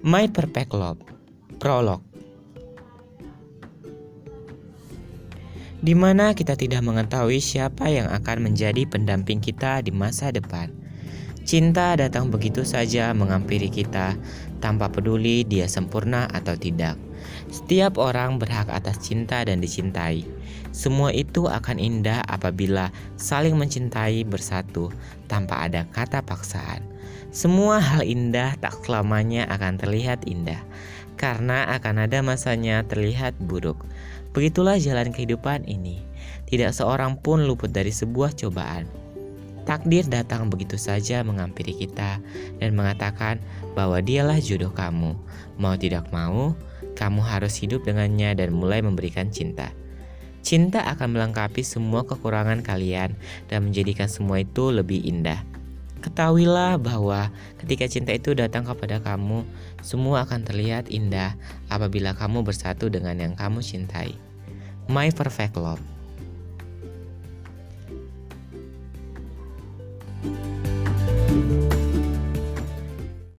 My Perfect Love Prolog di mana kita tidak mengetahui siapa yang akan menjadi pendamping kita di masa depan. Cinta datang begitu saja menghampiri kita tanpa peduli dia sempurna atau tidak. Setiap orang berhak atas cinta dan dicintai. Semua itu akan indah apabila saling mencintai bersatu tanpa ada kata paksaan. Semua hal indah tak selamanya akan terlihat indah, karena akan ada masanya terlihat buruk. Begitulah jalan kehidupan ini. Tidak seorang pun luput dari sebuah cobaan. Takdir datang begitu saja menghampiri kita dan mengatakan bahwa dialah jodoh kamu. Mau tidak mau, kamu harus hidup dengannya dan mulai memberikan cinta. Cinta akan melengkapi semua kekurangan kalian dan menjadikan semua itu lebih indah. Ketahuilah bahwa ketika cinta itu datang kepada kamu, semua akan terlihat indah apabila kamu bersatu dengan yang kamu cintai. My Perfect Love